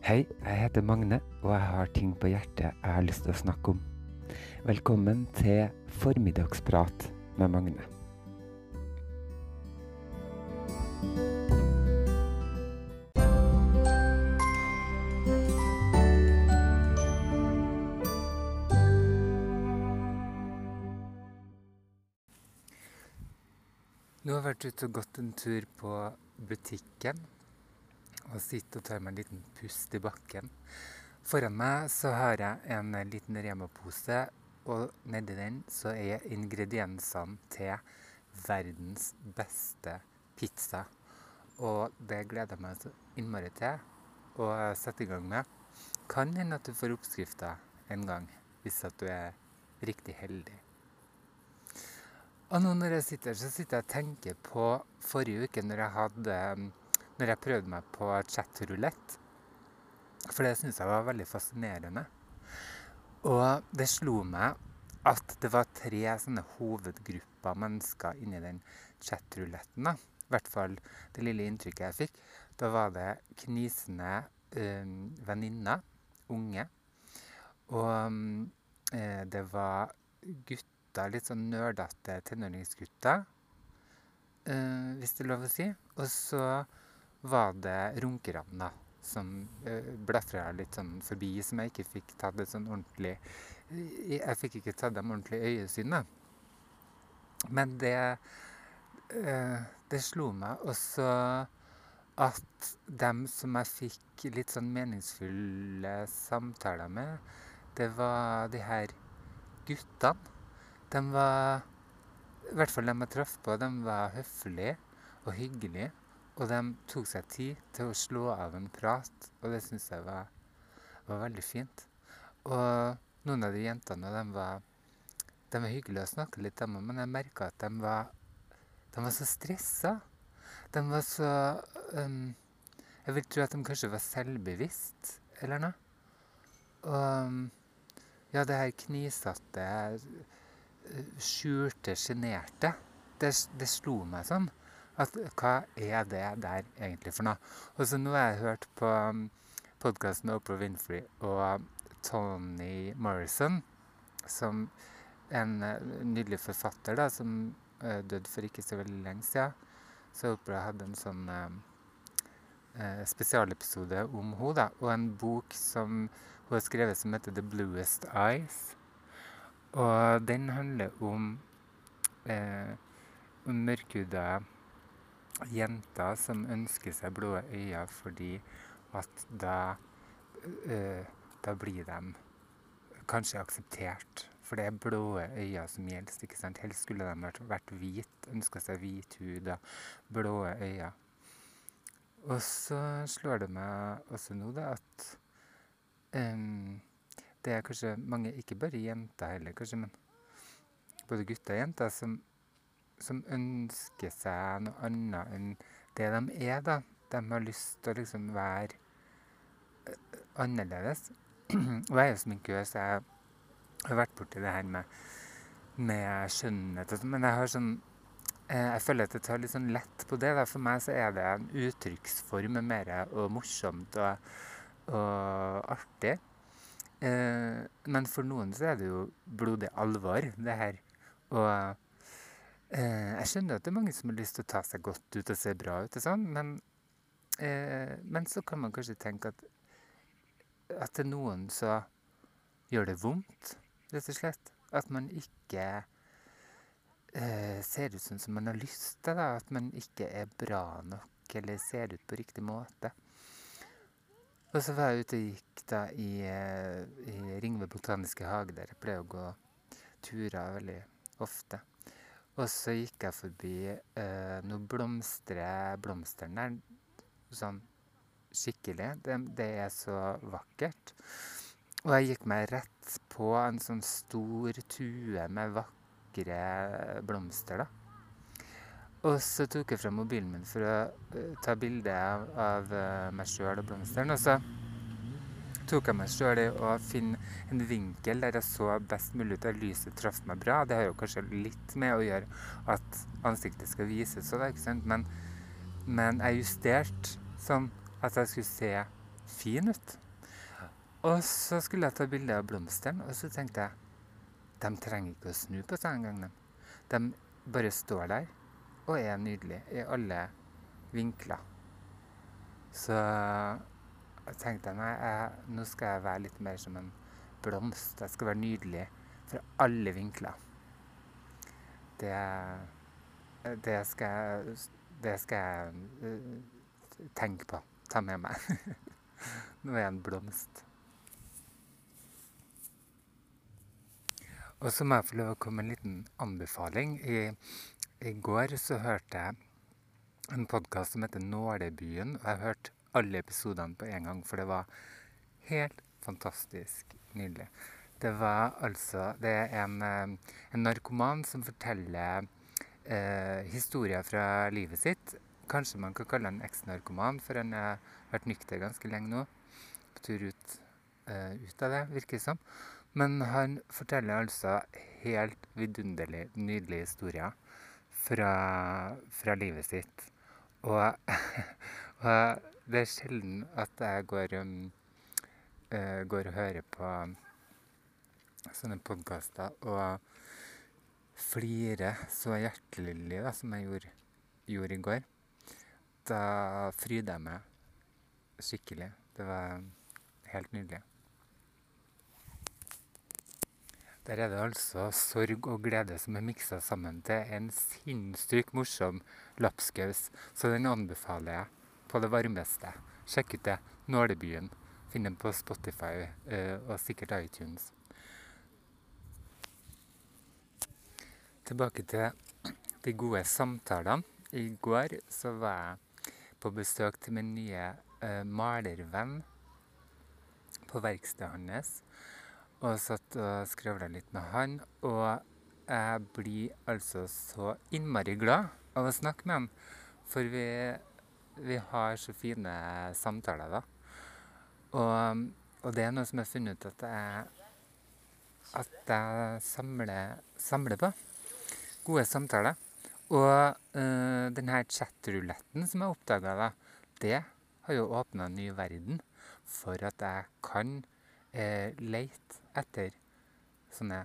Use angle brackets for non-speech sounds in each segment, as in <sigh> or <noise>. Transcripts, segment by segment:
Hei, jeg heter Magne, og jeg har ting på hjertet jeg har lyst til å snakke om. Velkommen til Formiddagsprat med Magne. Nå har jeg vært ute og gått en tur på butikken og sitter og tar meg en liten pust i bakken. Foran meg så har jeg en liten Rema-pose, og nedi den så er ingrediensene til verdens beste pizza. Og det gleder jeg meg så innmari til å sette i gang med. Kan hende at du får oppskrifta en gang, hvis at du er riktig heldig. Og nå når jeg sitter her, så sitter jeg og tenker på forrige uke når jeg hadde når jeg prøvde meg på chatrulett. For det syntes jeg var veldig fascinerende. Og det slo meg at det var tre sånne hovedgrupper mennesker inni den chatruletten. I hvert fall det lille inntrykket jeg fikk. Da var det knisende øh, venninner, unge. Og øh, det var gutter, litt sånn nerdete tenåringsgutter, øh, hvis det er lov å si. Og så var det runkerne da, som uh, blafra litt sånn forbi, som jeg ikke fikk tatt et sånn ordentlig Jeg fikk ikke tatt dem ordentlig i øyesynet. Men det uh, Det slo meg også at dem som jeg fikk litt sånn meningsfulle samtaler med, det var de her guttene. De var I hvert fall dem jeg traff på, de var høflige og hyggelige. Og de tok seg tid til å slå av en prat, og det syns jeg var, var, veldig fint. Og noen av de jentene de var, de var hyggelige å snakke litt med, men jeg merka at de var, de var så stressa. De var så um, Jeg vil tro at de kanskje var selvbevisst, eller noe. Og ja, det her knisatte, skjulte, sjenerte, det, det slo meg sånn at hva er det der egentlig for noe? Og så nå har jeg hørt på um, podkasten Oprah Winfrey og Tony Morrison, som en uh, nydelig forfatter da, som uh, døde for ikke så veldig lenge siden. Så Oprah hadde en sånn uh, uh, spesialepisode om henne, og en bok som hun har skrevet som heter 'The Bluest Eyes'. Og den handler om, eh, om mørkhuda jenter som ønsker seg blå øyne fordi at da, øh, da blir de kanskje akseptert. For det er blå øyne som gjelder. ikke sant? Helst skulle de vært, vært hvit, ønska seg hvit hud og blå øyne. Og så slår det meg også nå da at um, det er kanskje mange, ikke bare jenter heller, kanskje, men både gutter og jenter, som som ønsker seg noe annet enn det de er, da. De har lyst til å liksom være uh, annerledes. og jeg er jo sminkøs. jeg har vært borti det her med, med skjønnhet og sånn. Men jeg har sånn eh, Jeg føler at jeg tar litt sånn lett på det. Da. For meg så er det en uttrykksform mer og morsomt og, og artig. Eh, men for noen så er det jo blodig alvor, det her. Og Eh, jeg skjønner at det er mange som har lyst til å ta seg godt ut og se bra ut, og sånn, men, eh, men, så kan man kanskje tenke at, at til noen så gjør det vondt, rett og slett. At man ikke eh, ser ut sånn som man har lyst til. Da. At man ikke er bra nok eller ser ut på riktig måte. Og så var jeg ute og gikk da i, eh, i Ringve botaniske hage, der jeg pleier å gå turer veldig ofte. Og så gikk jeg forbi eh, noen blomster. blomstene der. Sånn skikkelig. Det, det, er så vakkert. Og jeg gikk meg rett på en sånn stor tue med vakre blomster, da. Og så tok jeg fram mobilen min for å uh, ta bilde av, av uh, meg sjøl og blomstene. Og så tok jeg meg sjøl i å finne en vinkel der jeg så best mulig ut, der lyset traff meg bra. Det har jo kanskje litt med å gjøre at ansiktet skal vises sånn, ikke sant. Men, men jeg justerte sånn at jeg skulle se fin ut. Og så skulle jeg ta bilde av blomstene, og så tenkte jeg de trenger ikke å snu på seg engang. De. bare står der og er nydelige i alle vinkler. Så jeg tenkte nei, jeg, nå skal jeg være litt mer som en Jeg skal være nydelig fra alle vinkler. Det, det, skal, det skal jeg uh, tenke på. Ta med meg. <laughs> nå er jeg en blomst. Og så må jeg få lov å komme med en liten anbefaling. I, i går så hørte jeg en podkast som heter Nålebyen. Og jeg hørte alle episodene på en gang, for det var helt fantastisk nydelig. Det var altså Det er en, eh, en narkoman som forteller eh, historier fra livet sitt. Kanskje man kan kalle han eksnarkoman, for han har vært nykter ganske lenge nå. På tur ut, eh, ut av det, virker det som. Men han forteller altså helt vidunderlig nydelige historier fra, fra livet sitt. Og, <laughs> og, det er sjelden at jeg går, um, uh, går og hører på sånne podkaster og flirer så hjertelig da, som jeg gjorde, gjorde i går. Da fryder jeg meg skikkelig. Det var helt nydelig. Der er det altså sorg og glede som er miksa sammen til en sinnssykt morsom lapskaus. Så den anbefaler jeg på det varmeste. Sjekk ut det. Nålebyen. Finn den på Spotify uh, og sikkert iTunes. Tilbake til de gode samtalene. I går så var jeg på besøk til min nye uh, malervenn på verkstedet hans og satt og skravla litt med han. Og jeg blir altså så innmari glad av å snakke med han. For vi, vi har så fine samtaler, da. Og, og, det er noe som jeg har funnet ut at jeg, at jeg samler, samler på. Gode samtaler. Og øh, denne chatruletten som jeg oppdaga, da, det har jo åpna en ny verden for at jeg kan eh, leite etter sånne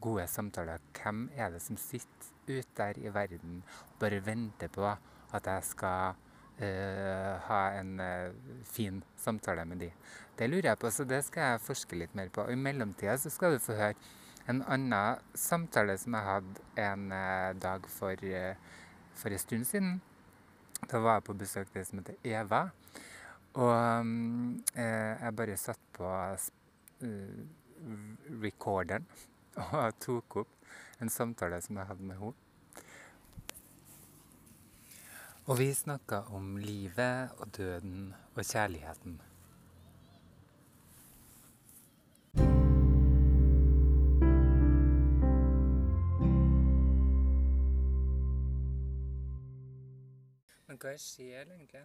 gode samtaler. Hvem er det som sitter ute der i verden og bare venter på at jeg skal ha en uh, fin samtale med de? Det lurer jeg på, så det skal jeg forske litt mer på. Og I mellomtida så skal du få høre en annen samtale som jeg hadde en uh, dag for, for en stund siden. Da var jeg på besøk til det som heter Eva. Og um, jeg bare satt på recorderen <laughs> og tok opp en samtale som jeg hadde med henne. Og vi snakka om livet og døden og kjærligheten. Men hva er sjel, egentlig?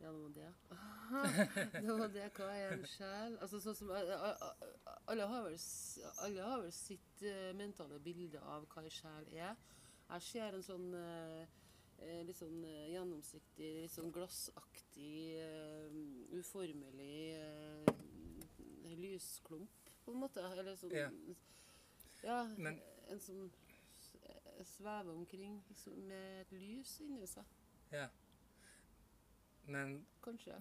Ja, det var det. <laughs> det var det. Hva er en sjel? Altså, sånn som, alle, har vel, alle har vel sitt mentale bilde av hva en sjel er. Jeg ser en sånn litt sånn uh, gjennomsiktig, litt sånn glassaktig, uformelig lysklump, på en måte. Eller sånn Ja, ja Men, en som svever omkring liksom, med et lys inni seg. Ja. Men,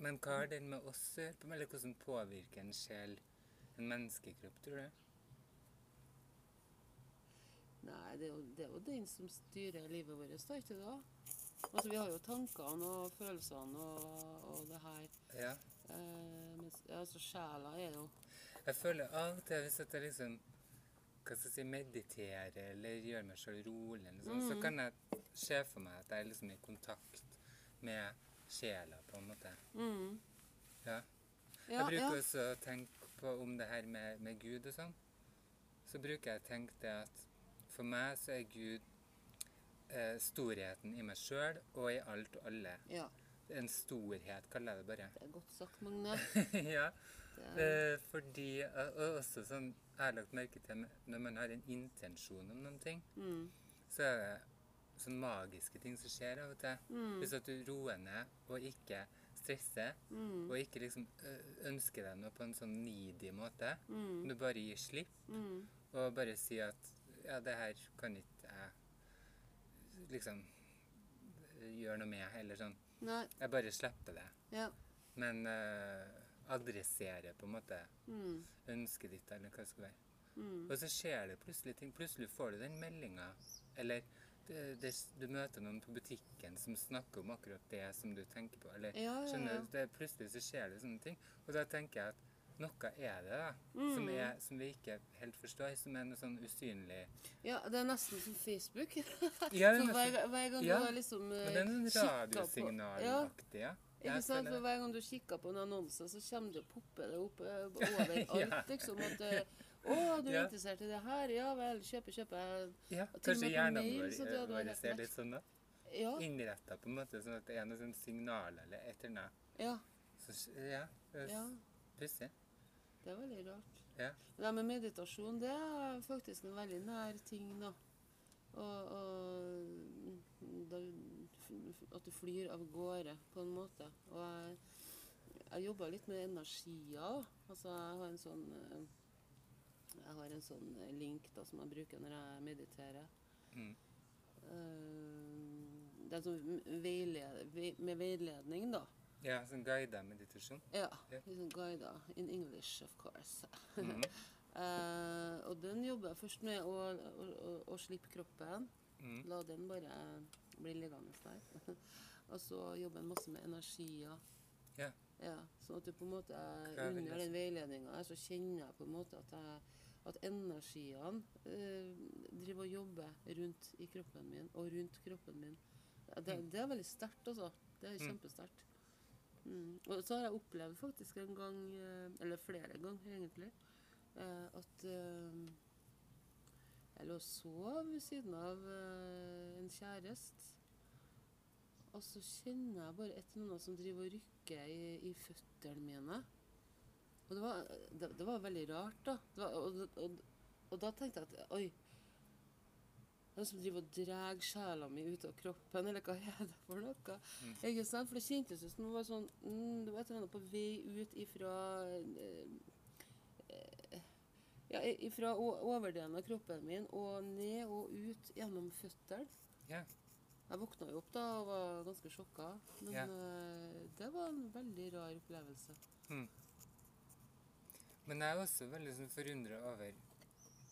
men hva har den med oss å gjøre? Eller hvordan påvirker en sjel en menneskekropp, tror du? Nei, det er, jo, det er jo den som styrer livet vårt, da, ikke det? Altså, Vi har jo tankene og følelsene og, og det her. Ja. Eh, mens, altså, sjela er jo Jeg føler av og til hvis jeg liksom hva skal jeg si, mediterer eller gjør meg sjøl rolig, liksom, mm. så kan jeg se for meg at jeg er liksom i kontakt med sjela, på en måte. Mm. Ja. Jeg bruker ja. også å tenke på om det her med, med Gud og sånn. Så bruker jeg å tenke det at for meg så er Gud eh, storheten i meg sjøl og i alt og alle. Ja. En storhet, kaller jeg det bare. Det er godt sagt, Magne. <laughs> ja. Eh, fordi og også sånn, Jeg har lagt merke til når man har en intensjon om noen ting, mm. så er det sånne magiske ting som skjer av og til. Mm. Hvis at du roer ned og ikke stresser, Mm. og ikke liksom ønsker deg noe på en sånn needy måte. Mm. Du bare gir slipp, Mm. og bare sier at ja, det her kan ikke jeg liksom gjøre noe med, eller sånn. Nei. Jeg bare slipper det. Ja. Men uh, adressere på en måte Mm. ønsket ditt, eller hva det skal være. Mm. Og så skjer det plutselig ting. Plutselig får du den meldinga. Eller det, det, du møter noen på butikken som snakker om akkurat det som du tenker på. Eller Ja, ja, ja. du, det, Plutselig så skjer det sånne ting. Og da tenker jeg at noe er det, da. Som, Mm. er, som vi ikke helt forstår. Som er noe sånn usynlig ja, det er nesten som Facebook. <laughs> Ja, det er hver, hver gang Ja. du har liksom eh, det er noen radiosignalaktig, ja. ikke sant? For hver gang du kikker på en annonse, så kommer det og popper det opp eh, overalt. <laughs> Ja. liksom at eh, Å, du er Ja. interessert i det her? Ja vel, kjøpe, kjøpe. Ja, kanskje hjernen vår, ser litt sånn da. Ja. Innretta på en måte sånn at det er noe sånn signal eller et eller annet. ja. Så, Ja. pussig. Det er veldig rart. Ja. Det med meditasjon, det er faktisk en veldig nær ting, da. Og, og da, at du flyr av gårde, på en måte. Og jeg, jeg jobber litt med energier. også. Altså, jeg har en sånn eh, Jeg har en sånn link da, som jeg bruker når jeg mediterer. Mm. Eh, det er sånn veiled, med veiledning, da. Ja, sånn guida meditasjon. Ja. Ja. Liksom guider. In English, of course. Mm -hmm. uh, og den jobber jeg først med å, å, å, å slippe kroppen. Mm. La den bare bli liggende der. <laughs> og så jobber jeg masse med energier. Ja. Ja, sånn at du på en måte Under den veiledninga så kjenner jeg på en måte at, jeg, at energiene eh, driver og jobber rundt i kroppen min og rundt kroppen min. Det, Mm. det er veldig sterkt, altså. Det er Mm. kjempesterkt. Mm. Og så har jeg opplevd faktisk en gang, eh, eller flere ganger egentlig, eh, at eh, jeg lå og sov ved siden av en kjæreste. Og så kjenner jeg bare et eller annet som driver og rykker i, i føttene mine. Og det var, det, det var veldig rart, da. Var, og, og, og da tenkte jeg at oi Den som driver og drar sjela mi ut av kroppen, eller hva er det for noe? Mm. Ikke sant? For det kjentes ut som det var sånn mm, Det var et eller annet på vei ut ifra eh, Ja, ifra overdelen av kroppen min og ned og ut gjennom føttene. Yeah. Jeg våkna jo opp da og var ganske sjokka. Men yeah. eh, det var en veldig rar opplevelse. Mm. Men jeg er også veldig sånn forundra over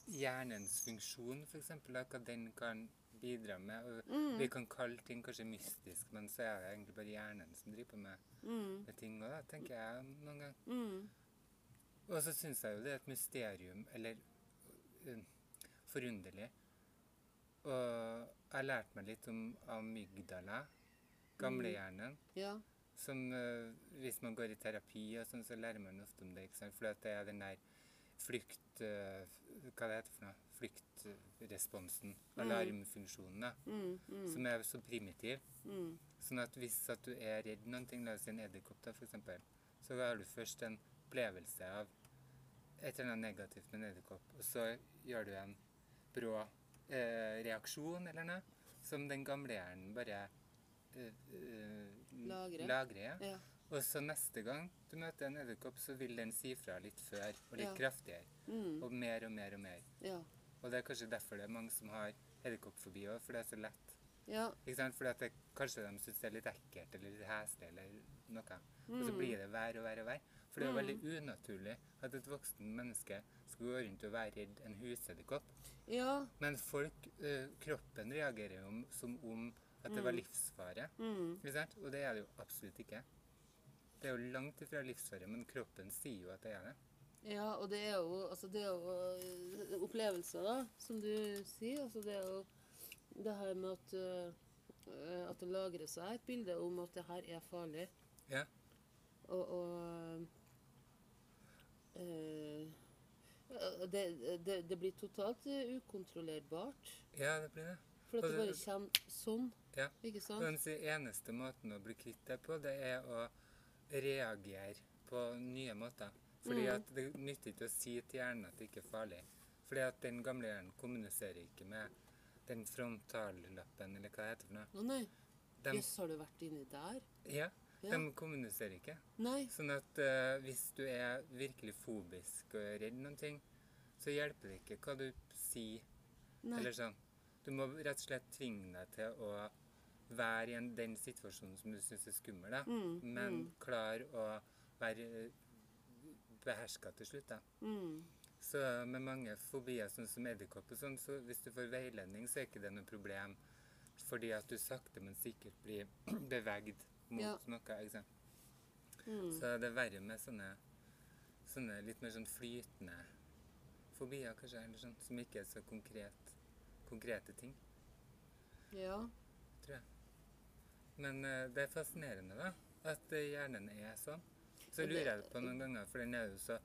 hjernens funksjon, f.eks. Hva den kan bidra med. Mm. Vi kan kalle ting kanskje mystisk, men så er det egentlig bare hjernen som driver på med, Mm. med ting. Da tenker jeg noen ganger. Mm. Og så syns jeg jo det er et mysterium, eller uh, forunderlig. Og jeg har lært meg litt om amygdala, gamlehjernen. Ja. Som uh, hvis man går i terapi og sånn, så lærer man ofte om det. ikke sant? For det er den der flykt... eh, hva det heter for noe? Flyktresponsen. Alarmfunksjonen, da. Mm. Mm. Som er så primitiv. Mm. Sånn at hvis at du er redd noen ting, la oss si en edderkopp, eksempel, så har du først en opplevelse av et eller annet negativt med en edderkopp, og så gjør du en brå eh, reaksjon eller noe, som den gamle hjernen bare eh, eh, Lagrer. lagrer ja. Ja. Og så neste gang du møter en edderkopp, så vil den si fra litt før, og litt Ja. kraftigere. Mm. Og mer og mer og mer. Ja. Og det er kanskje derfor det er mange som har edderkoppfobi òg, for det er så lett. Ja. Ikke sant? Fordi at det, kanskje de syns det er litt ekkelt eller litt heslig eller noe. Og så Mm. blir det verre og verre og verre. For det er jo Mm. veldig unaturlig at et voksen menneske skal gå rundt og være redd en husedderkopp. Ja. Men folk, øh, kroppen reagerer jo som om at det var Mm. livsfare. Mm. Ikke sant? Og det er det jo absolutt ikke. Det er jo langt ifra livsfare, men kroppen sier jo at det er det. Ja, og det er jo, altså det er jo eh, opplevelser, da, som du sier. Altså det er jo det her med at, uh, at det lagrer seg et bilde om at det her er farlig. Ja. Og, og uh, det, det, det blir totalt ukontrollerbart. Ja, det blir det. For at det bare kommer sånn. Ja. Ikke sant? Den eneste måten å bli kvitt det på, det er å reagere på nye måter. Fordi Mm. at det nytter ikke å si til hjernen at det ikke er farlig. Fordi at den gamle hjernen kommuniserer ikke med den frontallappen, eller hva det heter for noe. Å nei. Jøss, har du vært inni der? ja, Ja. De kommuniserer ikke. Nei. Sånn at uh, hvis du er virkelig fobisk og redd noen ting, så hjelper det ikke hva du sier. Nei. Eller sånn. Du må rett og slett tvinge deg til å være i en, den situasjonen som du syns er skummel, da. Mm, men mm. klar å være beherska til slutt, da. Mm. Så med mange fobier, sånn som edderkopp og sånn, så hvis du får veiledning, så er ikke det noe problem. Fordi at du sakte, men sikkert blir <clears throat> bevegd mot Ja. noe. ikke sant? Mm. Så det er verre med sånne, sånne litt mer sånn flytende fobier, kanskje, eller sånn, som ikke er så konkret, konkrete ting, Ja. tror jeg. Men eh, det er fascinerende, da, at eh, hjernen er sånn. Så lurer jeg på noen ganger, for den er jo så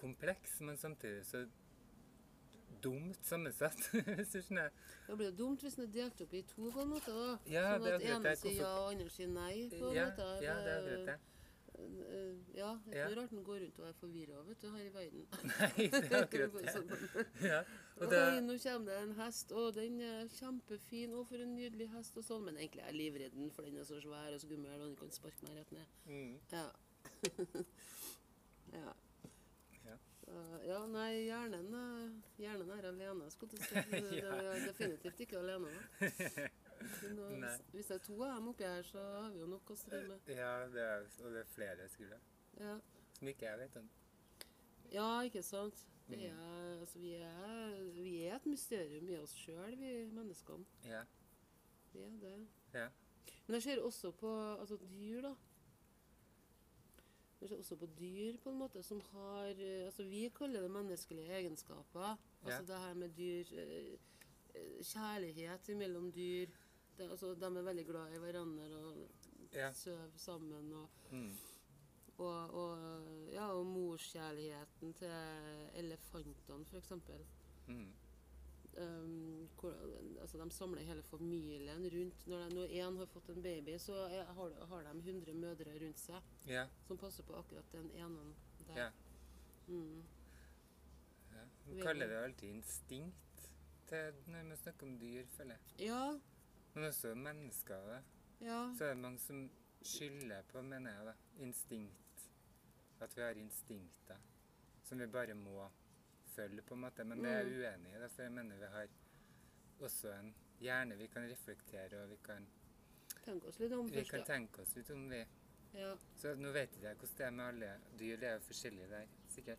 kompleks, men samtidig så dumt sammensatt, <laughs> hvis du skjønner. Det blir jo dumt hvis den er delt opp i to, på en måte. da. Ja, sånn at ene sier ja, og andre sier nei. på en Ja, måte. ja, det er akkurat det. Eh, Ja, det er Ja. rart den går rundt og er forvirra, her i verden. <laughs> Nei, det er <laughs> akkurat det. Sånn. Ja, og Oi, nå kommer det en hest. Å, den er kjempefin. Å, for en nydelig hest. og sånn. Men egentlig er jeg livredd den, for den er så svær og så skummel, og den kan sparke meg rett ned. mm, Ja. <laughs> ja. Ja. Ja, nei, hjernen, eh, hjernen er alene, skulle jeg si. Det, det er definitivt ikke alene. Da. Nå, hvis, det er to av dem oppi her, så har vi jo nok å stri med. ja, det er, og det er flere skriver Ja. som ikke jeg vet om. ja, ikke sant? Er, altså, vi er, vi er et mysterium i oss sjøl, vi menneskene. Ja, Vi er det. ja, Men jeg ser også på altså, dyr, da. Jeg ser også på dyr på en måte som har eh, altså Vi kaller det menneskelige egenskaper. Altså det her med dyr eh, eh, Kjærlighet mellom dyr. Det, altså, de er veldig glad i hverandre og yeah. sover sammen. Og, mm, og, og, ja, og morskjærligheten til elefantene, f.eks. mm, Um, hvor, altså de samler hele familien rundt. Når, de, én har fått en baby, så er, har, har de 100 mødre rundt seg yeah. som passer på akkurat den ene der. ja, Mm. ja. Man kaller det alltid instinkt til når vi snakker om dyr, føler jeg. Ja, Men også mennesker. Da. ja, Så er det mange som skylder på, mener jeg, da, instinkt. At vi har instinkter som vi bare må følge, på en måte. Men det er jeg Mm. uenig i, da, for jeg mener vi har også en hjerne vi kan reflektere, og vi kan, Tenke oss litt om vi først. kan tenke oss litt om, vi. Ja, Så nå vet ikke jeg hvordan det er med alle dyr, det er jo forskjellig der, sikkert.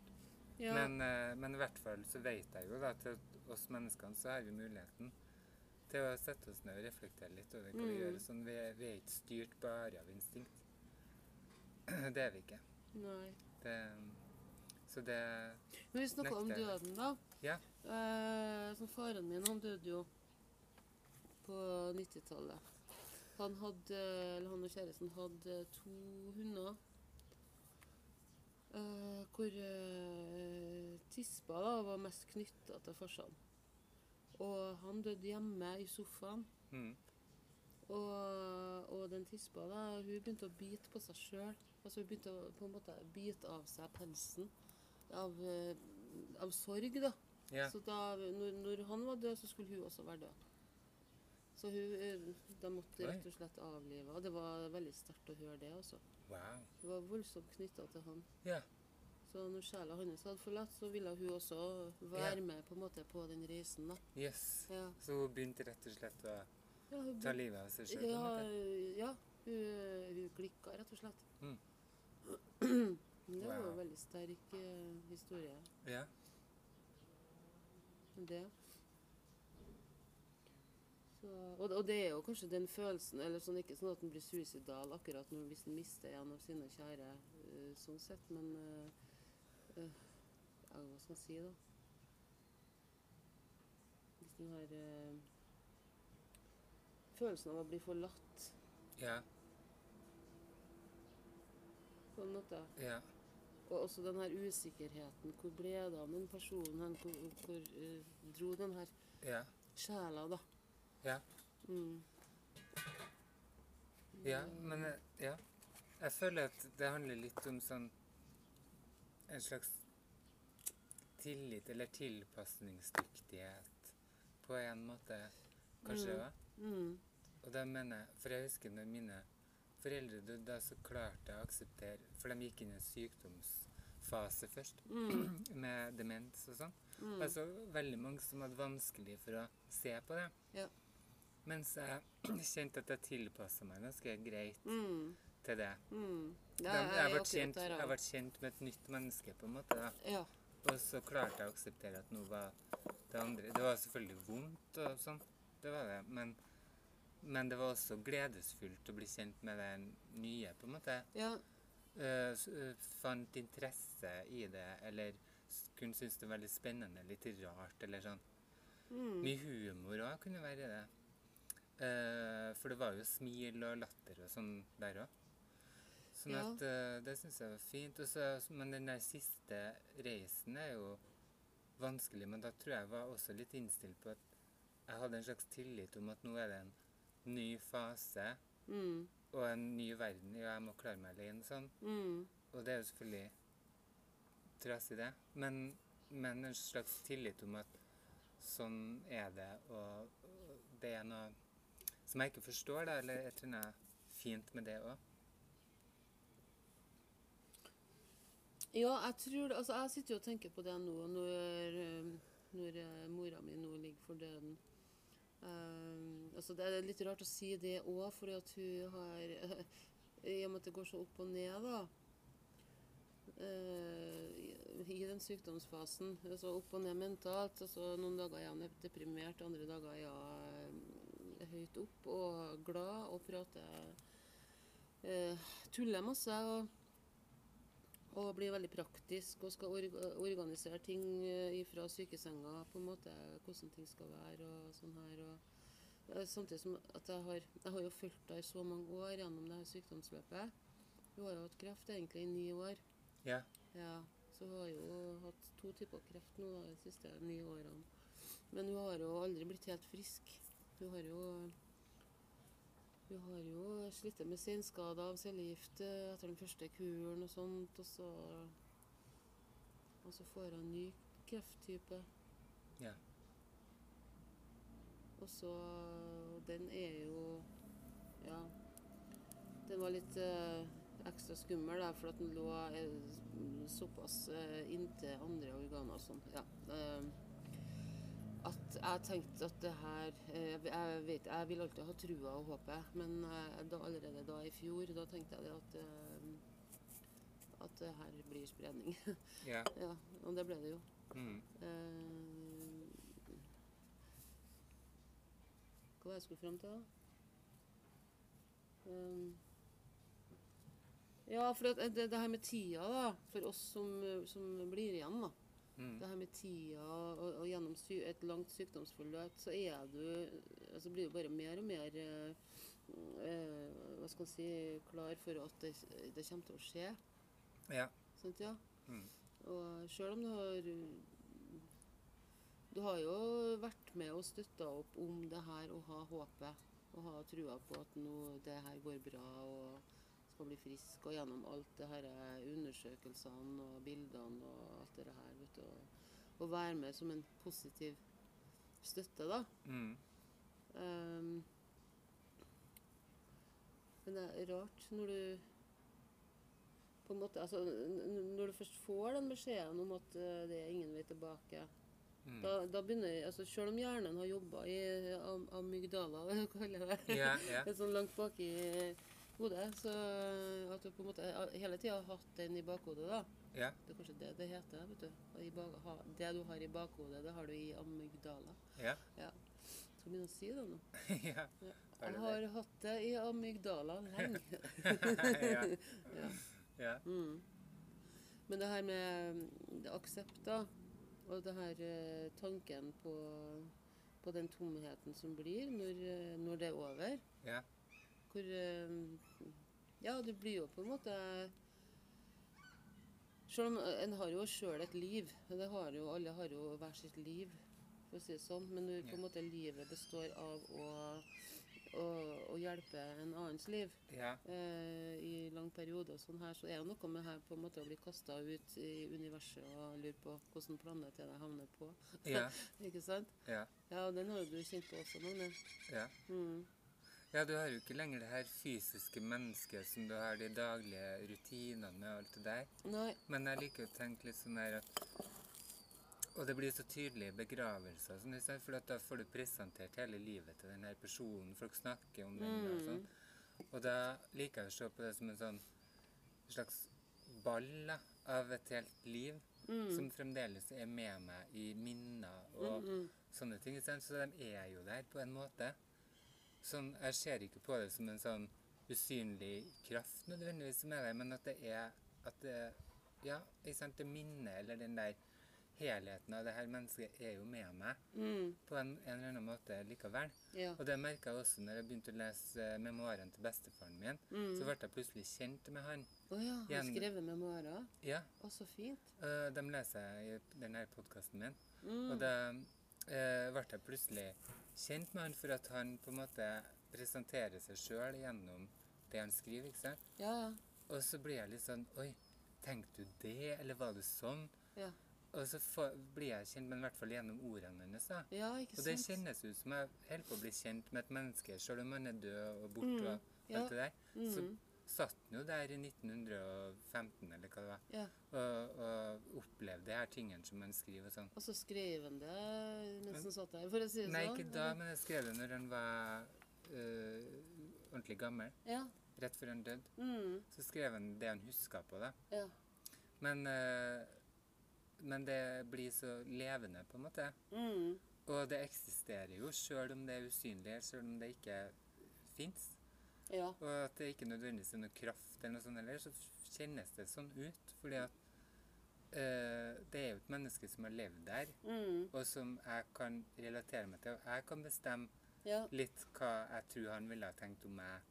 ja, Men, eh, men i hvert fall så vet jeg jo da at oss menneskene så har vi muligheten til å sette oss ned og reflektere litt over hva vi Mm. gjør. Sånn, vi, er, vi er ikke styrt bare av instinkt. <clears throat> Det er vi ikke. nei. Det, så det Men vi snakker om døden, da. Ja. Eh, som faren min, han døde jo på 90-tallet. Han hadde, eller han og kjæresten hadde to hunder. eh, hvor uh, tispa da, var mest knytta til farsan. Og han døde hjemme i sofaen. mm, Og, og den tispa da, hun begynte å bite på seg sjøl. Altså, hun begynte å på en måte bite av seg pelsen. Av, eh, av sorg, da. Yeah. Så da, når, når han var død, så skulle hun også være død. Så hun, da de måtte rett og slett avlive. Og det var veldig sterkt å høre det. også. Wow. Hun var voldsomt knytta til han. Ja. Så når sjela hans hadde forlatt, så ville hun også være Ja. med på måte på den reisen. da. Yes. Ja, Så hun begynte rett og slett å ja, ta livet av seg sjøl? ja, ja hun, hun klikka rett og slett. Mm. <clears throat> Det var Wow. en veldig sterk eh, historie. Ja. Det. Så, og, og det er jo kanskje den følelsen eller sånn Ikke sånn at en blir suicidal akkurat når, hvis en mister en av sine kjære, uh, sånn sett, men eh, ja, Hva skal jeg si, da? Hvis den her øh, følelsen av å bli forlatt, Ja. på en måte. Ja. Og også den her usikkerheten. Hvor ble det av den personen? hen? Hvor, hvor øh, dro den her Ja. sjela, da? Ja. Mm. Ja, men eh, ja. Jeg føler at det handler litt om sånn En slags tillit eller tilpasningsdyktighet på en måte, kanskje. Mm. Mm. Og da mener jeg For jeg husker når mine foreldre døde, da så klarte jeg å akseptere For de gikk inn i en sykdomsfase først, Mm. <clears throat> med demens og sånn. Mm. Altså veldig mange som hadde vanskelig for å se på det. Ja. Mens jeg <clears throat> kjente at jeg tilpassa meg ganske greit Mm. Til det. Mm. De, Ja, jeg, er ble akkurat kjent, jeg ble kjent med et nytt menneske, på en måte. da. Ja. Og så klarte jeg å akseptere at noe var det andre Det var selvfølgelig vondt og sånn, det var det. Men, men det var også gledesfullt å bli kjent med det nye, på en måte. ja. Uh, fant interesse i det, eller kunne synes det var veldig spennende, litt rart, eller sånn. Mm. Mye humor òg kunne være i det. Uh, for det var jo smil og latter og sånn der òg. Sånn Ja. at eh, det syns jeg var fint. Også, men den der siste reisen er jo vanskelig. Men da tror jeg var også litt innstilt på at jeg hadde en slags tillit om at nå er det en ny fase Mm. og en ny verden. og jeg må klare meg alene sånn. Mm. Og det er jo selvfølgelig trasig, det. Men, men en slags tillit om at sånn er det, og, og det er noe som jeg ikke forstår, da, eller jeg tror det er fint med det òg. Ja, jeg tror. Altså, jeg sitter jo og tenker på det nå når, eh, når eh, mora mi nå ligger for døden. Eh, altså, det er litt rart å si det òg, fordi at hun har <laughs> I og med at det går så opp og ned, da. Uh, i- den sykdomsfasen. Altså opp og ned mentalt. Altså, noen dager er jeg deprimert, andre dager er jeg høyt opp og glad og prater uh, Tuller masse. og og blir veldig praktisk og skal org organisere ting ifra fra sykesenga, på en måte, hvordan ting skal være og sånn her. Og, eh, samtidig som at jeg har, jeg har jo fulgt deg i så mange år gjennom det her sykdomsløpet. Hun har jo hatt kreft egentlig i ni år. Ja. Ja, så hun har jo hatt to typer kreft nå de siste ni årene. Men hun har jo aldri blitt helt frisk. Hun har jo hun har jo slitt med senskader av cellegift eh, etter den første kuren og sånt, og så Og så får hun en ny krefttype. Ja. Og så Den er jo Ja. Den var litt eh, ekstra skummel, da, for at den lå eh, såpass eh, inntil andre organer og sånn. Ja. Eh, at jeg tenkte at det her eh, Jeg vet, jeg vil alltid ha trua og håpet, men eh, da, allerede da i fjor, da tenkte jeg at eh, at det her blir spredning. <laughs> ja. ja, og det ble det jo. Mm. Uh, hva var jeg skulle fram til, da? Um, ja, for det, det her med tida, da, for oss som, som blir igjen, da. Mm. Det her med tida og, og gjennom et langt sykdomsforløp, så er du altså blir du bare mer og mer eh, eh, Hva skal man si klar for at det, det kommer til å skje. Ja. Sånt, ja? Mm. Og sjøl om du har Du har jo vært med og støtta opp om det her og ha håpet og ha trua på at nå det her går bra og skal bli frisk, og gjennom alt det her undersøkelsene og bildene og alt det her, vet du. Og, og være med som en positiv støtte, da. Mm. Um, men det er rart når du på en måte, altså, Når du først får den beskjeden om at eh, det er ingen vei tilbake, Mm. da, da begynner altså Selv om hjernen har jobba i am amygdala, <laughs> jeg kaller det, yeah, <laughs> yeah. det sånn langt bak i hodet, så at du på en måte eh, hele tida har hatt den i bakhodet, da. Ja. Det er kanskje det det heter. vet du. I bak, ha, det du har i bakhodet, det har du i amygdala. Ja. Ja. Skal begynne å si det nå. <laughs> ja. Jeg har hatt det i amygdala lenge. <laughs> ja. ja. ja. Mm. Men det her med mm, aksept, da, og det her eh, tanken på, på den tomheten som blir når, eh, når det er over, Ja. Hvor eh, Ja, du blir jo på en måte Selv om en har jo sjøl et liv. Det har jo, alle har jo hver sitt liv, for å si det sånn. Men du, på en måte livet består av å, å, å hjelpe en annens liv Ja. eh, i lang periode og sånn her, så er det noe med her på en måte å bli kasta ut i universet og lure på hvilken planet jeg havner på. Ja. <laughs> Ikke sant? Ja. Ja, og den har jo du kjent på også, Magne. ja. Mm. Ja, du har jo ikke lenger det her fysiske mennesket som du har de daglige rutinene med og alt det der. Nei. Men jeg liker å tenke litt sånn her at Og det blir så tydelig i begravelser, sånn, for da får du presentert hele livet til den her personen. Folk snakker om den. Og, sånn. og da liker jeg å se på det som en sånn slags ball av et helt liv. Som fremdeles er med meg i minner og sånne ting. Så de er jo der på en måte. Sånn, jeg ser ikke på det som en sånn usynlig kraft nødvendigvis som er der, men at det er at det, Ja, ikke sant, det minnet eller den der helheten av det her mennesket er jo med meg Mm. på en, en eller annen måte likevel. Ja. Og det merka jeg også når jeg begynte å lese eh, memoarene til bestefaren min. Så ble jeg plutselig kjent med han. Å ja, han Igjen- skrevet memoarer? Ja, Å, så fint. Uh, de leser jeg i denne podkasten min. Mm. Og da eh, ble jeg plutselig kjent med han for at han på en måte presenterer seg sjøl gjennom det han skriver. ikke sant? Ja, ja. Og så blir jeg litt sånn Oi, tenkte du det, eller var det sånn? Ja, Og så for, blir jeg kjent, men i hvert fall gjennom ordene hennes. da. ja ikke sant? Og det kjennes ut som jeg holder på å bli kjent med et menneske, selv om han er død og borte og ja. det der. Så Mhm. Satt han jo der i 1915, eller hva det var, Ja. og, og opplevde de her tingene som han skriver og sånn. Og så skrev han det mens han satt der, for å si det sånn? Nei, ikke da, men jeg skrev det når han var øh, ordentlig gammel. Ja. Rett før han døde. Mm. Så skrev han det han huska på, da. Ja. Men, øh, men det blir så levende, på en måte. Mm. Og det eksisterer jo, sjøl om det er usynlig, sjøl om det ikke fins. Ja. Og at det ikke nødvendigvis er noe kraft eller noe sånt heller, så kjennes det sånn ut. Fordi at øh, det er jo et menneske som har levd der, Mm. og som jeg kan relatere meg til. Og jeg kan bestemme Ja. litt hva jeg tror han ville ha tenkt om meg.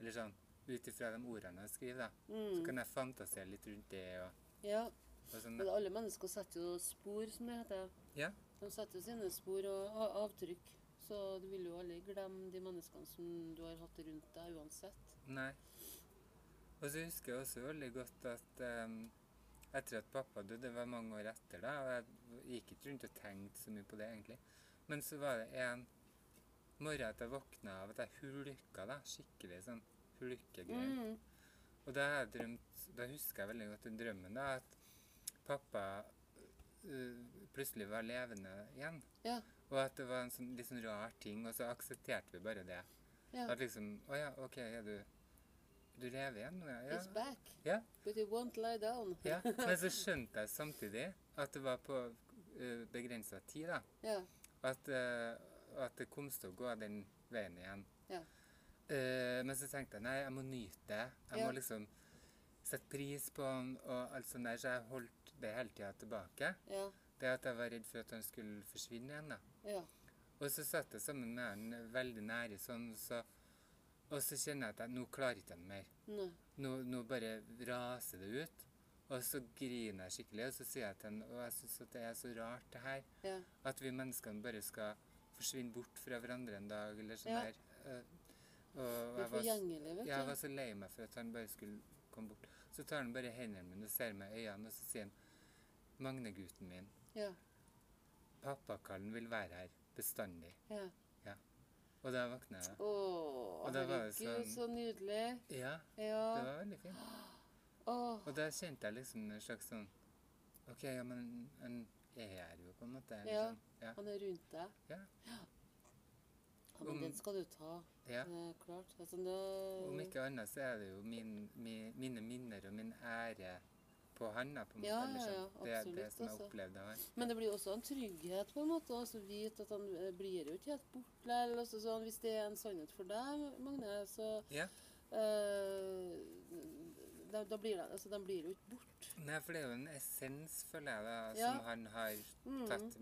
Eller sånn, ut ifra de ordene han skriver, da. Så Mm. kan jeg fantasere litt rundt det og, ja. sånn. Men alle mennesker setter jo spor, som det heter. Ja. De setter jo sine spor og avtrykk. Så du vil jo aldri glemme de menneskene som du har hatt rundt deg, uansett. Nei. Og så husker jeg også veldig godt at um, etter at pappa døde, det var mange år etter da, og jeg gikk ikke rundt og tenkte så mye på det egentlig, men så var det en morgen at jeg våkna av at jeg hulka da, skikkelig sånn hulkegreier. Mm. Og da, jeg drømt, da husker jeg veldig godt den drømmen da, at pappa uh, plutselig var levende igjen. Ja. Og at det var en sånn, litt sånn rar ting, og så aksepterte vi bare det. ja. At liksom, å ja, ok, er du, du lever igjen nå, ja? It's back. Ja, But it won't lie down. ja. <laughs> Men så skjønte jeg samtidig at det var på uh, begrensa tid, da. Ja. At, uh, at det kom til å gå den veien igjen. Ja. Uh, men så tenkte jeg nei, jeg må nyte det. Jeg Ja. må liksom sette pris på han og alt sånt der. Så jeg holdt det hele tida tilbake. Ja. Det at jeg var redd for at han skulle forsvinne igjen. da. Ja. Og så satt jeg sammen med han veldig nære sånn, så, og så kjenner jeg at jeg, nå klarer ikke han mer. Nå, nå bare raser det ut. Og så griner jeg skikkelig, og så sier jeg til han og jeg syns det er så rart det her. Ja. At vi menneskene bare skal forsvinne bort fra hverandre en dag, eller sånn Ja. der. Eh, Og jeg var, jeg var så lei meg for at han bare skulle komme bort. Så tar han bare hendene mine og ser meg i øynene, og så sier han Magne, gutten min, Ja. Pappakallen vil være her bestandig. ja. Og da våkna jeg. Å, det herregud, sånn- så nydelig. Ja, det Ja. var veldig fint. Oh. Og da kjente jeg liksom en slags sånn OK, ja, men han er her jo, på en måte. eller Ja. sånn. Ja. han er rundt deg. Ja. Ja, men Om- den skal du ta. ja. Det er klart. Altså, det, Om ikke annet så er det jo min, min, mine minner og min ære på han, da, på en måte. Ja, eller ja, sånn. ja, det er det som jeg altså. opplevde han. Men det blir også en trygghet på en måte, å vite at han eh, blir jo ikke helt borte. Eller altså, sånn, hvis det er en sannhet for deg, Magne, så Ja. Uh, da, da blir det, altså, den blir jo ikke borte. Nei, for det er jo en essens, føler jeg, da, Ja. som han har Mm. tatt,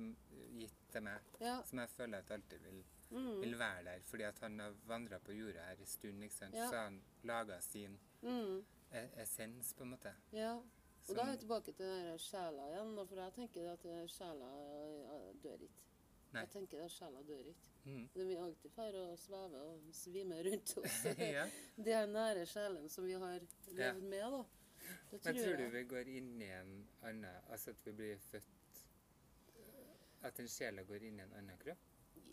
gitt til meg. Ja. Som jeg føler at alltid vil, Mm. vil være der. Fordi at han har vandra på jorda her en stund, ikke sant. Ja. Så han laga sin Mm. e- essens, på en måte. Ja. Og da er vi tilbake til den sjela igjen, for jeg tenker at sjela dør ikke. Nei. Jeg tenker at sjela dør ikke. Mm. Den vil alltid fære og sveve og svime rundt oss. <laughs> ja. Det er nære sjelen som vi har levd Ja. med, da. Det Men tror tror du jeg. vi går inn i en annen Altså at vi blir født eh, At en sjela går inn i en annen kropp?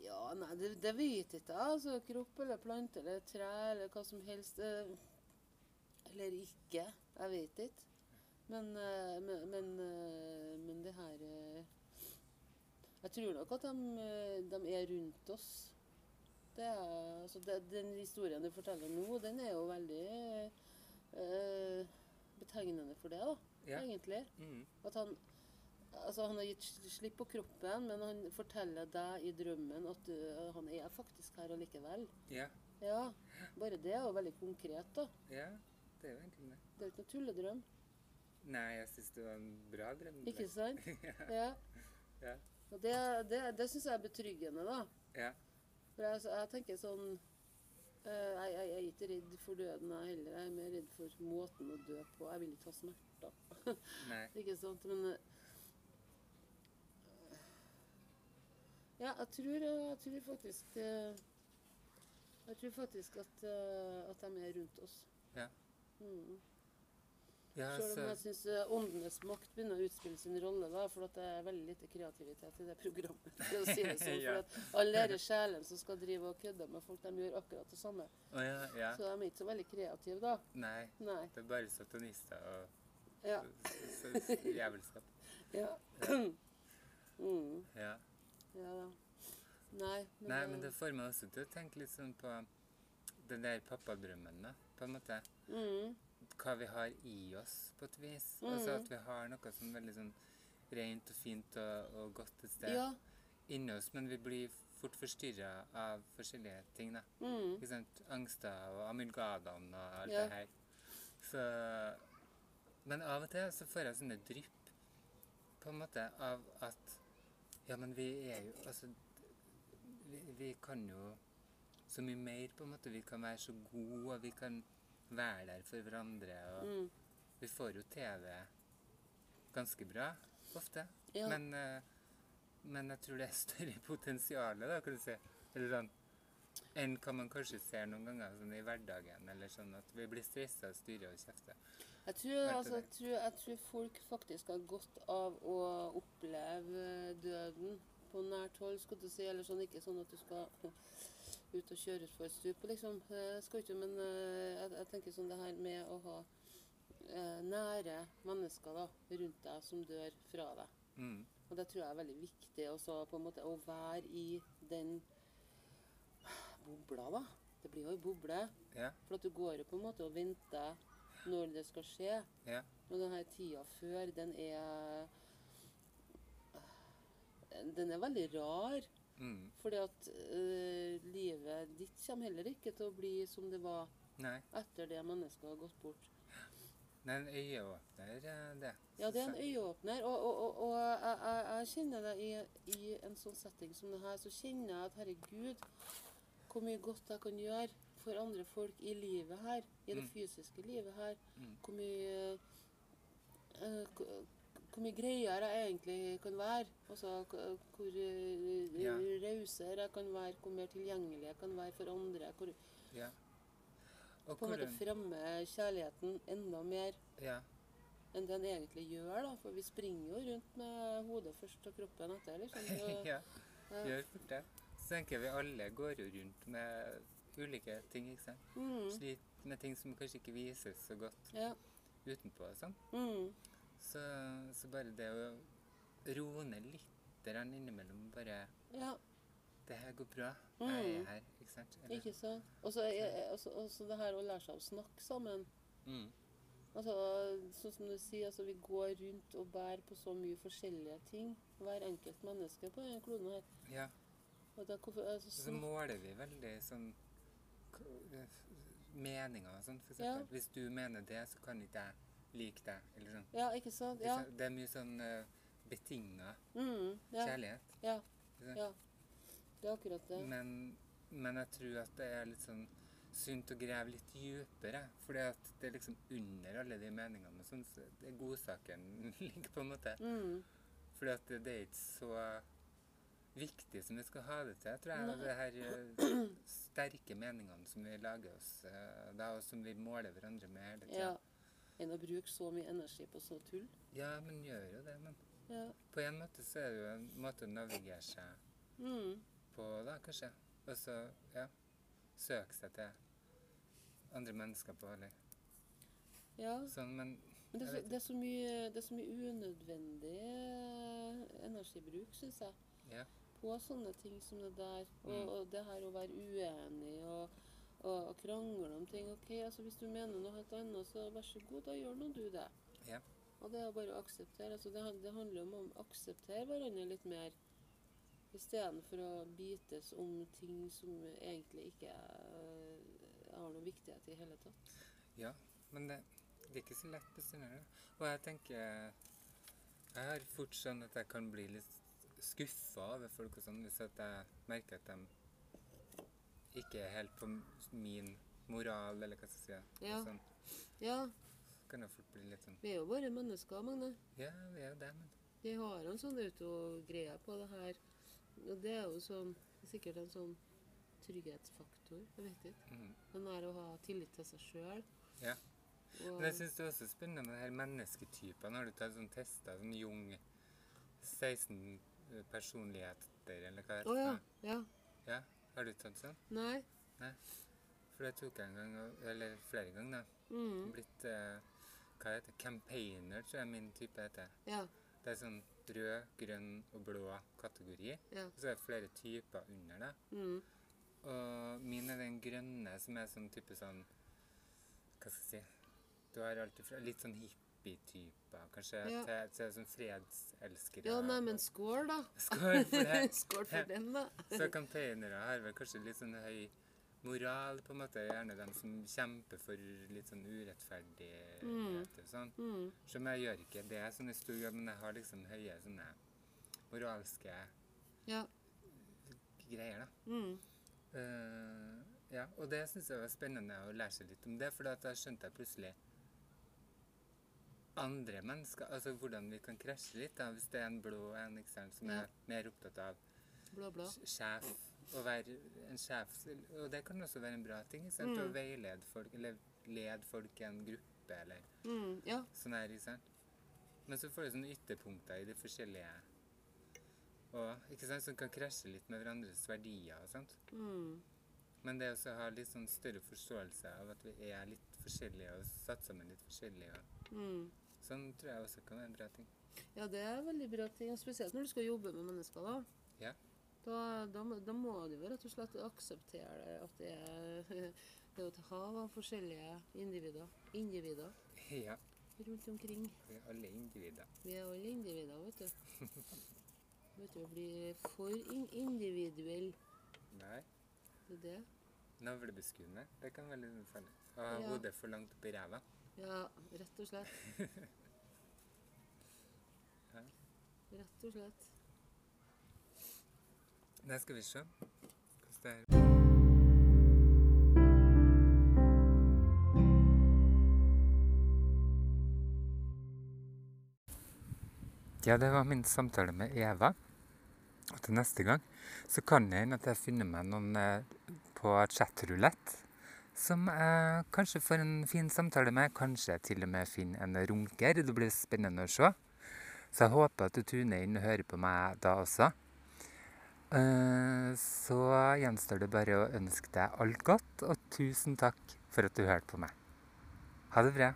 Ja, nei, det, det vet jeg ikke. Altså, kropp eller plante eller tre eller hva som helst. eh, Eller ikke. Jeg vet ikke. Men, eh, men, men, eh, men det her eh, Jeg tror nok at de, de er rundt oss. Det er, altså, det, den historien du forteller nå, den er jo veldig eh, betegnende for det, da. Ja. Egentlig. Mm. At han Altså, han har gitt sl- slipp på kroppen, men han forteller deg i drømmen at du, han er faktisk her allikevel. Ja. Ja. Bare det er jo veldig konkret, da. ja. Det er jo egentlig det. Det er jo ikke noe tulledrøm. Nei, jeg syns det var en bra drøm. Ikke sant? <laughs> Ja. Ja. Og det, det, det syns jeg er betryggende, da. Ja. For jeg, jeg tenker sånn eh, jeg, jeg, er ikke redd for døden, jeg heller. Jeg er mer redd for måten å dø på. Jeg vil ikke ha smerter. <laughs> Nei. Ikke sant? Men eh, Ja, jeg tror, eh, jeg tror faktisk eh, Jeg tror faktisk at, uh, at de er rundt oss. Ja. Mm. Ja, Selv om jeg syns åndenes makt begynner å utspille sin rolle, da, for det er veldig lite kreativitet i det programmet. For å si det sånn, <laughs> Ja. for Alle disse sjelene som skal drive og kødde med folk, de gjør akkurat det samme. Oh, ja, ja. Så de er ikke så veldig kreative, da. Nei. Nei. Det er bare satanister og Ja. jævelskap. <laughs> Ja. <clears throat> mm. Ja. ja da. Nei, men, Nei, men det får meg også til å tenke litt sånn på den der pappadrømmen, da. På en måte. mm. Hva vi har i oss, på et vis. Mm. Altså at vi har noe som er veldig sånn rent og fint og, og godt et sted Ja. inni oss, men vi blir fort forstyrra av forskjellige ting, da. Mm. Ikke sant? Angster og amulgadene og alt Ja. det her. Så Men av og til så får jeg sånne drypp på en måte av at Ja, men vi er jo Altså vi, vi kan jo så mye mer, på en måte. Vi kan være så gode, og vi kan være der for hverandre. Og Mm. vi får jo TV ganske bra ofte. Ja. Men, eh, men jeg tror det er større <laughs> potensial da, kan du si. Eller sånn, enn hva man kanskje ser noen ganger sånn i hverdagen. Eller sånn at vi blir stressa, styrer og kjefter. Jeg tror, altså, jeg, tror, jeg tror folk faktisk har godt av å oppleve døden på nært hold, skal du si. Eller sånn, ikke sånn at du skal ut og kjøre utfor stup, liksom. jeg skal ikke, men eh, jeg, jeg tenker sånn det her med å ha eh, nære mennesker da, rundt deg som dør fra deg. Mm. Og det tror jeg er veldig viktig også, på en måte, å være i den bobla, da. Det blir jo ei boble. Yeah. For at du går jo på en måte og venter når det skal skje. Yeah. Og denne tida før, den er Den er veldig rar. Mm. Fordi at eh, livet ditt kommer heller ikke til å bli som det var Nei. etter det mennesket har gått bort. Det er en øyeåpner, eh, det. Ja, det er en øyeåpner. Og, og, og, og jeg, jeg, jeg kjenner det i, i en sånn setting som det her, så kjenner jeg at herregud, hvor mye godt jeg kan gjøre for andre folk i livet her, i det Mm. fysiske livet her. Mm. Hvor mye eh, hvor- mye greiere jeg egentlig kan være. Altså hvor uh, Ja. rausere jeg kan være, hvor mer tilgjengelig jeg kan være for andre. Hvor Ja. Og på en måte fremme kjærligheten enda mer Ja. enn den egentlig gjør. da, For vi springer jo rundt med hodet først og kroppen etter. liksom. <laughs> Så, ja. Gjør fort det. Så tenker vi alle går jo rundt med ulike ting, ikke sant. Mm, Sliter med ting som kanskje ikke vises så godt utenpå og sånn. Mm, Så, så bare det å roe ned litt innimellom bare ja. Det her går bra. Mm. Jeg er her. Ikke sant? Eller- Ikke sant? Og så det her å lære seg å snakke sammen. Mm. Altså, sånn som du sier, altså, vi går rundt og bærer på så mye forskjellige ting. Hver enkelt menneske på denne kloden her. Ja. Og da, hvorfor, altså, Så snak- måler vi veldig sånn meninger og sånn, for Ja. Hvis du mener det, så kan ikke jeg like deg. Eller sånn. ja, ikke sant? Ja. Det er mye sånn uh, betinga Mm, ja, kjærlighet. ja, ja. Det er akkurat det. Men, men jeg tror at det er litt sånn sunt å grave litt dypere. At det er liksom under alle de meningene. Sånn, så det er godsaken <laughs> ligger på en måte. Mm, Fordi at det, det er ikke så viktig som vi skal ha det til, Jeg tror jeg. Det her eh, <clears throat> sterke meningene som vi lager oss eh, da, og som vi måler hverandre med hele tida. ja. Enn å bruke så mye energi på så tull. Ja, men gjør jo det. Men Ja. på en måte så er det jo en måte å navigere seg Mm, på, da, kanskje. Og så, ja, søke seg til andre mennesker på, eller Ja. sånn, men Men det er, så, det, er så mye, det er så mye unødvendig eh, energibruk, syns jeg. ja. På sånne ting som det der. Og, Mm. og det her å være uenig og, og, og krangle om ting. Ok, altså Hvis du mener noe helt annet, så vær så god, da gjør nå du det. Ja. Og det er bare å akseptere. altså Det, det handler om å akseptere hverandre litt mer. Istedenfor å bites om ting som egentlig ikke uh, har noen viktighet i hele tatt. Ja, men det, det er ikke så lett bestandig. det, Og jeg tenker Jeg har fort skjønt at jeg kan bli litt skuffa over folk og sånn, hvis jeg merker at de ikke er helt på min moral, eller hva skal jeg si. Ja. Sånn, Ja, kan jeg fort bli litt sånn vi er jo bare mennesker, Magne. Ja, vi er jo det, men Vi har en sånn autogreie på det her. Og det er jo sånn, sikkert en sånn trygghetsfaktor. Jeg vet ikke. Mm. Den er å ha tillit til seg sjøl. Ja. Men jeg syns det er også spennende med de her mennesketypene. Har du tatt sånn tester, sånn Jung 16 personligheter, eller hva det heter det? ja. Ja. Ja, har du tatt sånn? Nei. Nei. For det tok jeg en gang, eller flere ganger, da. Mm. Blitt eh, Hva heter det? Campaigner, tror jeg min type heter. Ja. Det er sånn rød, grønn og blå kategori. Ja. Og så er det flere typer under det. Mm. Og min er den grønne, som er sånn type sånn Hva skal jeg si Du har alltid fra litt sånn hippie-typer, kanskje, Ja. til, til sånn fredselskere. ja, nei, men skål, da. <laughs> Skål for det. <laughs> skål for den, da. <laughs> Så campaignere har vel kanskje litt sånn høy moral, på en måte. Gjerne de som kjemper for litt sånn urettferdighet og sånn. Mm. Som jeg gjør ikke det sånn i stor grad, men jeg har liksom høye sånne moralske Ja. greier, da. Mm. Uh, ja, og det syns jeg var spennende å lære seg litt om det, for da skjønte jeg plutselig andre mennesker, altså hvordan vi kan krasje litt, da, hvis det er en blå en ikke sant, som Ja. er mer opptatt av Blå, blå. sj- sjef, å være en sjef, og det kan også være en bra ting, ikke sant, å Mm. veilede folk, eller lede folk i en gruppe, eller Mm. Ja. sånn her, ikke sant. Men så får du sånne ytterpunkter i de forskjellige, og, ikke sant, som kan krasje litt med hverandres verdier og sånt. Mm. Men det å ha litt sånn større forståelse av at vi er litt forskjellige og satt sammen litt forskjellige. Og Mm. Sånn tror jeg også kan være en bra ting. Ja, det er veldig bra ting. og Spesielt når du skal jobbe med mennesker. Da Ja. Da, da, da må du rett og slett akseptere at det er <laughs> det er et hav av forskjellige individer, individer Ja, rundt omkring. vi er alle individer. Vi er alle individer, vet du. <laughs> Vet du, Å bli for in individuell, Nei, det er det. navlebeskuende, det kan være litt farlig. Ha Ja. hodet for langt opp i ræva. Ja, rett og slett. <laughs> Hæ? Rett og slett. Det skal vi se hvordan det er. Ja, det var min samtale med Eva. Og til neste gang så kan det hende at jeg finner meg noen eh, på chatrulett som jeg kanskje får en fin samtale med. Kanskje jeg til og med finner en runker. Det blir spennende å se. Så jeg håper at du tuner inn og hører på meg da også. Eh, Så gjenstår det bare å ønske deg alt godt, og tusen takk for at du hørte på meg. Ha det bra.